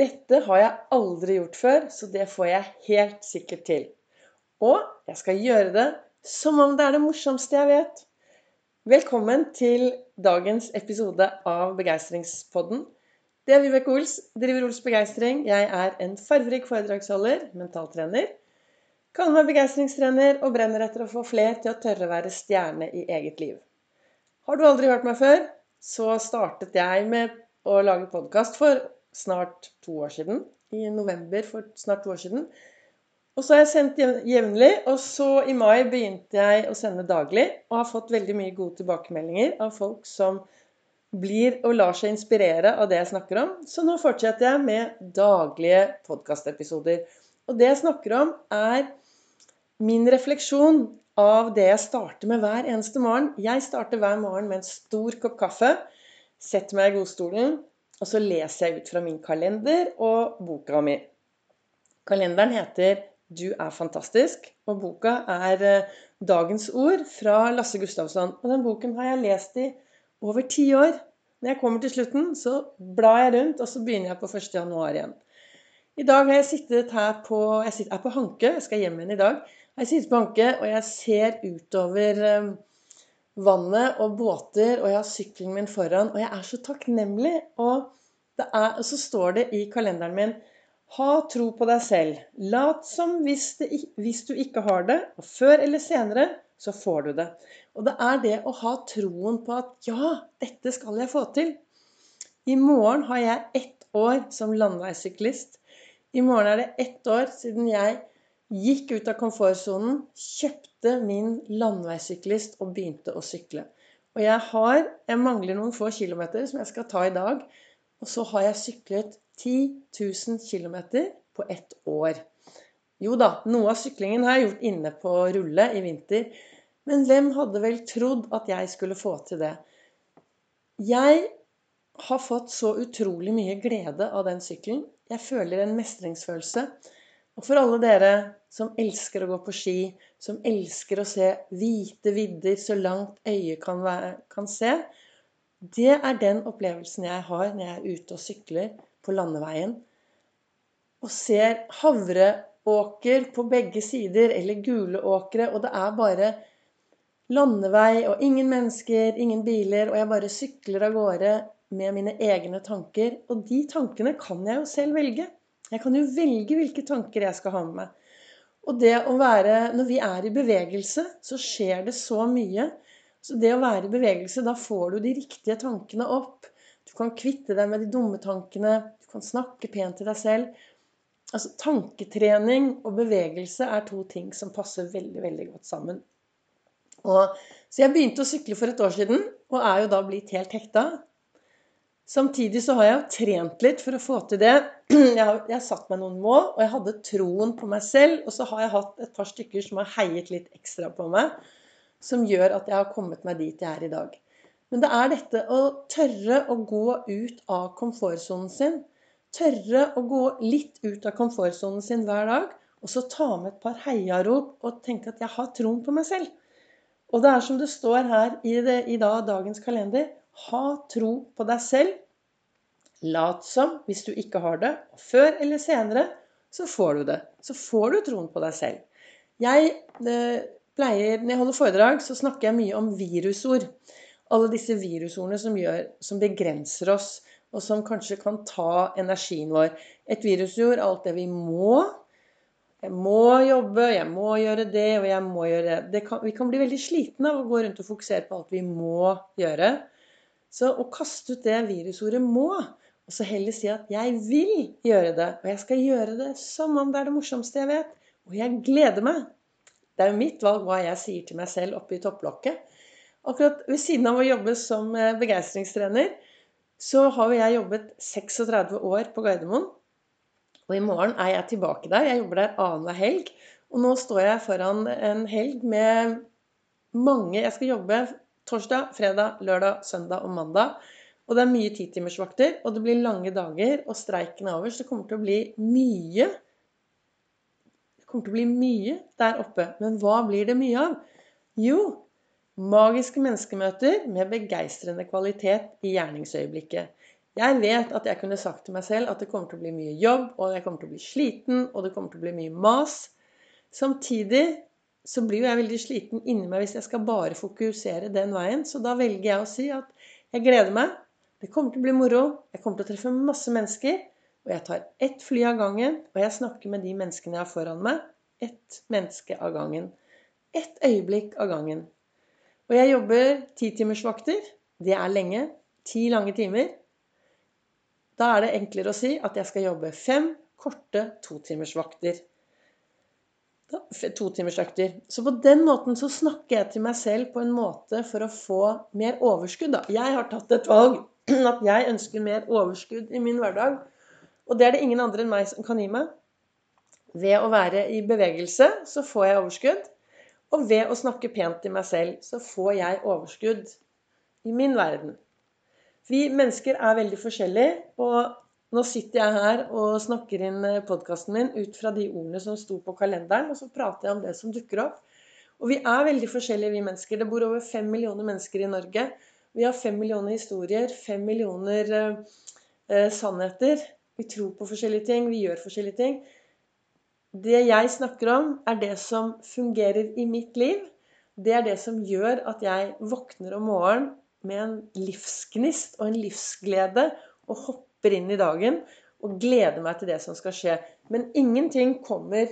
Dette har jeg aldri gjort før, så det får jeg helt sikkert til. Og jeg skal gjøre det som om det er det morsomste jeg vet. Velkommen til dagens episode av Begeistringspodden. Det er Vibeke Ols, driver Ols Begeistring. Jeg er en farverik foredragsholder, mentaltrener. Kaller meg begeistringstrener og brenner etter å få fler til å tørre å være stjerne i eget liv. Har du aldri hørt meg før, så startet jeg med å lage podkast for snart to år siden. I november for snart to år siden. Og så har jeg sendt jevnlig, og så i mai begynte jeg å sende daglig. Og har fått veldig mye gode tilbakemeldinger av folk som blir og lar seg inspirere av det jeg snakker om. Så nå fortsetter jeg med daglige podkastepisoder. Og det jeg snakker om, er min refleksjon av det jeg starter med hver eneste morgen. Jeg starter hver morgen med en stor kopp kaffe. Setter meg i godstolen, og så leser jeg ut fra min kalender og boka mi. Kalenderen heter 'Du er fantastisk', og boka er eh, 'Dagens ord' fra Lasse Gustavsson. Og den boken har jeg lest i over ti år. Når jeg kommer til slutten, så blar jeg rundt, og så begynner jeg på 1. januar igjen. I dag har jeg sittet her på Jeg sitter, er på Hanke, jeg skal hjem igjen i dag. Jeg sitter på Hanke, og jeg ser utover eh, vannet og båter, og jeg har sykkelen min foran. Og jeg er så takknemlig. Og, er, så står det i kalenderen min Ha tro på deg selv. Lat som hvis, det, hvis du ikke har det, og før eller senere så får du det. Og det er det å ha troen på at ja, dette skal jeg få til. I morgen har jeg ett år som landeveissyklist. I morgen er det ett år siden jeg Gikk ut av komfortsonen, kjøpte min landeveissyklist og begynte å sykle. Og jeg har Jeg mangler noen få kilometer som jeg skal ta i dag. Og så har jeg syklet 10 000 km på ett år. Jo da, noe av syklingen har jeg gjort inne på rulle i vinter. Men hvem hadde vel trodd at jeg skulle få til det? Jeg har fått så utrolig mye glede av den sykkelen. Jeg føler en mestringsfølelse. Og for alle dere som elsker å gå på ski, som elsker å se hvite vidder så langt øyet kan, være, kan se, det er den opplevelsen jeg har når jeg er ute og sykler på landeveien og ser havreåker på begge sider, eller gule åkre, og det er bare landevei og ingen mennesker, ingen biler, og jeg bare sykler av gårde med mine egne tanker. Og de tankene kan jeg jo selv velge. Jeg kan jo velge hvilke tanker jeg skal ha med meg. Og det å være Når vi er i bevegelse, så skjer det så mye. Så det å være i bevegelse, da får du de riktige tankene opp. Du kan kvitte deg med de dumme tankene. Du kan snakke pent til deg selv. Altså, Tanketrening og bevegelse er to ting som passer veldig veldig godt sammen. Og, så jeg begynte å sykle for et år siden, og er jo da blitt helt hekta. Samtidig så har jeg trent litt for å få til det. Jeg har, jeg har satt meg noen mål, og jeg hadde troen på meg selv. Og så har jeg hatt et par stykker som har heiet litt ekstra på meg, som gjør at jeg har kommet meg dit jeg er i dag. Men det er dette å tørre å gå ut av komfortsonen sin. Tørre å gå litt ut av komfortsonen sin hver dag. Og så ta med et par heiarop og tenke at jeg har troen på meg selv. Og det er som det står her i, det, i dag, dagens kalender ha tro på deg selv. Lat som hvis du ikke har det. Og før eller senere så får du det. Så får du troen på deg selv. Jeg eh, pleier, Når jeg holder foredrag, så snakker jeg mye om virusord. Alle disse virusordene som, gjør, som begrenser oss, og som kanskje kan ta energien vår. Et virusord er alt det vi må. Jeg må jobbe, jeg må gjøre det, og jeg må gjøre det. det kan, vi kan bli veldig slitne av å gå rundt og fokusere på alt vi må gjøre. Så å kaste ut det virusordet 'må', og så heller si at 'jeg vil gjøre det', og 'jeg skal gjøre det som om det er det morsomste jeg vet', og 'jeg gleder meg'. Det er jo mitt valg hva jeg sier til meg selv oppe i topplokket. Akkurat ved siden av å jobbe som eh, begeistringstrener, så har jeg jobbet 36 år på Gardermoen. Og i morgen er jeg tilbake der. Jeg jobber der annenhver helg. Og nå står jeg foran en helg med mange Jeg skal jobbe torsdag, fredag, lørdag, søndag og mandag. Og det er mye titimersvakter, og det blir lange dager, og streiken er over. Så det kommer til å bli mye Det kommer til å bli mye der oppe. Men hva blir det mye av? Jo, magiske menneskemøter med begeistrende kvalitet i gjerningsøyeblikket. Jeg vet at jeg kunne sagt til meg selv at det kommer til å bli mye jobb, og jeg kommer til å bli sliten, og det kommer til å bli mye mas. Samtidig så blir jo jeg veldig sliten inni meg hvis jeg skal bare fokusere den veien. Så da velger jeg å si at jeg gleder meg. Det kommer til å bli moro. Jeg kommer til å treffe masse mennesker. Og jeg tar ett fly av gangen, og jeg snakker med de menneskene jeg har foran meg. Ett menneske av gangen. Ett øyeblikk av gangen. Og jeg jobber titimersvakter. Det er lenge. Ti lange timer. Da er det enklere å si at jeg skal jobbe fem korte totimersvakter. Totimersøkter. Så på den måten så snakker jeg til meg selv på en måte for å få mer overskudd. Da. Jeg har tatt et valg at jeg ønsker mer overskudd i min hverdag. Og det er det ingen andre enn meg som kan gi meg. Ved å være i bevegelse så får jeg overskudd. Og ved å snakke pent til meg selv så får jeg overskudd i min verden. Vi mennesker er veldig forskjellige, og nå sitter jeg her og snakker inn eh, podkasten min ut fra de ordene som sto på kalenderen, og så prater jeg om det som dukker opp. Og vi er veldig forskjellige, vi mennesker. Det bor over fem millioner mennesker i Norge. Vi har fem millioner historier, fem millioner eh, eh, sannheter. Vi tror på forskjellige ting, vi gjør forskjellige ting. Det jeg snakker om, er det som fungerer i mitt liv. Det er det som gjør at jeg våkner om morgenen med en livsgnist og en livsglede og hopper inn i dagen og gleder meg til det som skal skje. Men ingenting kommer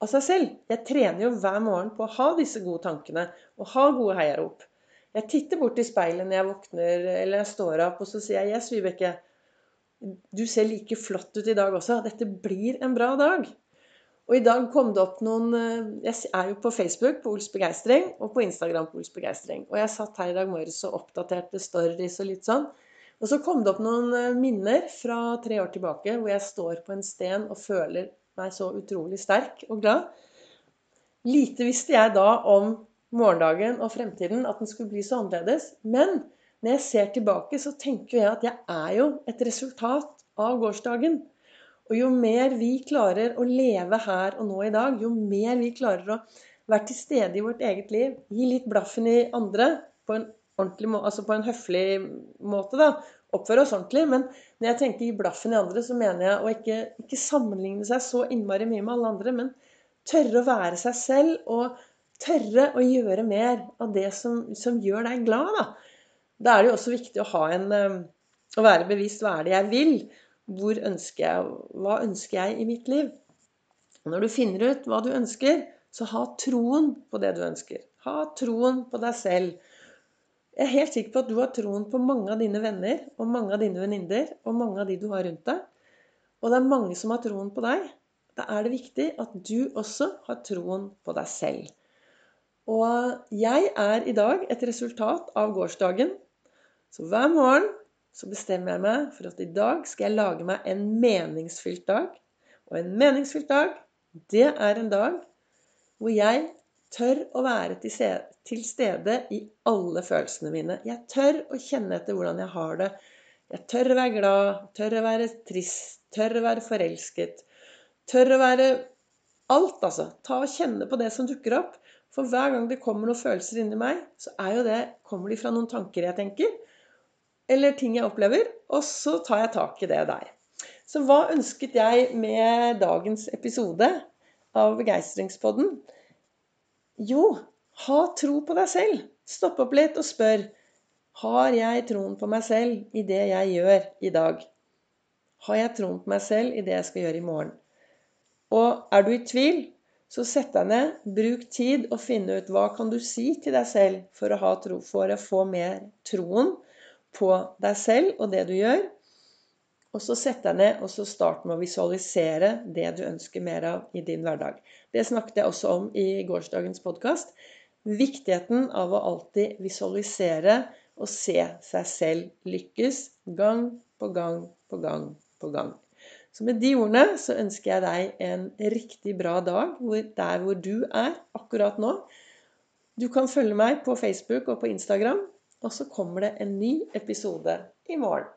av seg selv. Jeg trener jo hver morgen på å ha disse gode tankene og ha gode heiarop. Jeg titter bort i speilet når jeg våkner eller jeg står opp, og så sier jeg 'Yes, Vibeke, du ser like flott ut i dag også. Dette blir en bra dag'. Og i dag kom det opp noen eh, Jeg er jo på Facebook på Ols Begeistring og på Instagram på Ols Begeistring. Og jeg satt her i dag morges og oppdaterte stories og litt sånn. Og så kom det opp noen eh, minner fra tre år tilbake hvor jeg står på en sten og føler meg så utrolig sterk og glad. Lite visste jeg da om morgendagen og fremtiden, at den skulle bli så annerledes. Men når jeg ser tilbake, så tenker jeg at jeg er jo et resultat av gårsdagen. Og jo mer vi klarer å leve her og nå i dag, jo mer vi klarer å være til stede i vårt eget liv, gi litt blaffen i andre på en, altså på en høflig måte, da. Oppføre oss ordentlig. Men når jeg tenker gi blaffen i andre, så mener jeg å ikke, ikke sammenligne seg så innmari mye med alle andre, men tørre å være seg selv og tørre å gjøre mer av det som, som gjør deg glad. Da. da er det jo også viktig å ha en eh, å være bevisst hva er det jeg vil, hvor ønsker jeg, hva ønsker jeg i mitt liv? Og når du finner ut hva du ønsker, så ha troen på det du ønsker. Ha troen på deg selv. Jeg er helt sikker på at du har troen på mange av dine venner og mange av dine venninner og mange av de du har rundt deg. Og det er mange som har troen på deg. Da er det viktig at du også har troen på deg selv. Og jeg er i dag et resultat av gårsdagen. Så hver morgen så bestemmer jeg meg for at i dag skal jeg lage meg en meningsfylt dag. Og en meningsfylt dag, det er en dag hvor jeg tør å være til stede i alle følelsene mine. Jeg tør å kjenne etter hvordan jeg har det. Jeg tør å være glad, tør å være trist, tør å være forelsket. Tør å være alt, altså. Ta og kjenne på det som dukker opp. For hver gang det kommer noen følelser inni meg, så er jo det, kommer de fra noen tanker jeg tenker eller ting jeg opplever, og så tar jeg tak i det der. Så hva ønsket jeg med dagens episode av Begeistringspodden? Jo, ha tro på deg selv. Stopp opp litt og spør har jeg troen på meg selv i det jeg gjør i dag? Har jeg troen på meg selv i det jeg skal gjøre i morgen? Og er du i tvil, så sett deg ned, bruk tid og finne ut hva kan du si til deg selv for å, tro, for å få mer troen på deg selv og det du gjør. Og så sett deg ned og så start med å visualisere det du ønsker mer av i din hverdag. Det snakket jeg også om i gårsdagens podkast. Viktigheten av å alltid visualisere og se seg selv lykkes gang på gang på gang på gang. Så med de ordene så ønsker jeg deg en riktig bra dag der hvor du er akkurat nå. Du kan følge meg på Facebook og på Instagram. Og så kommer det en ny episode i morgen.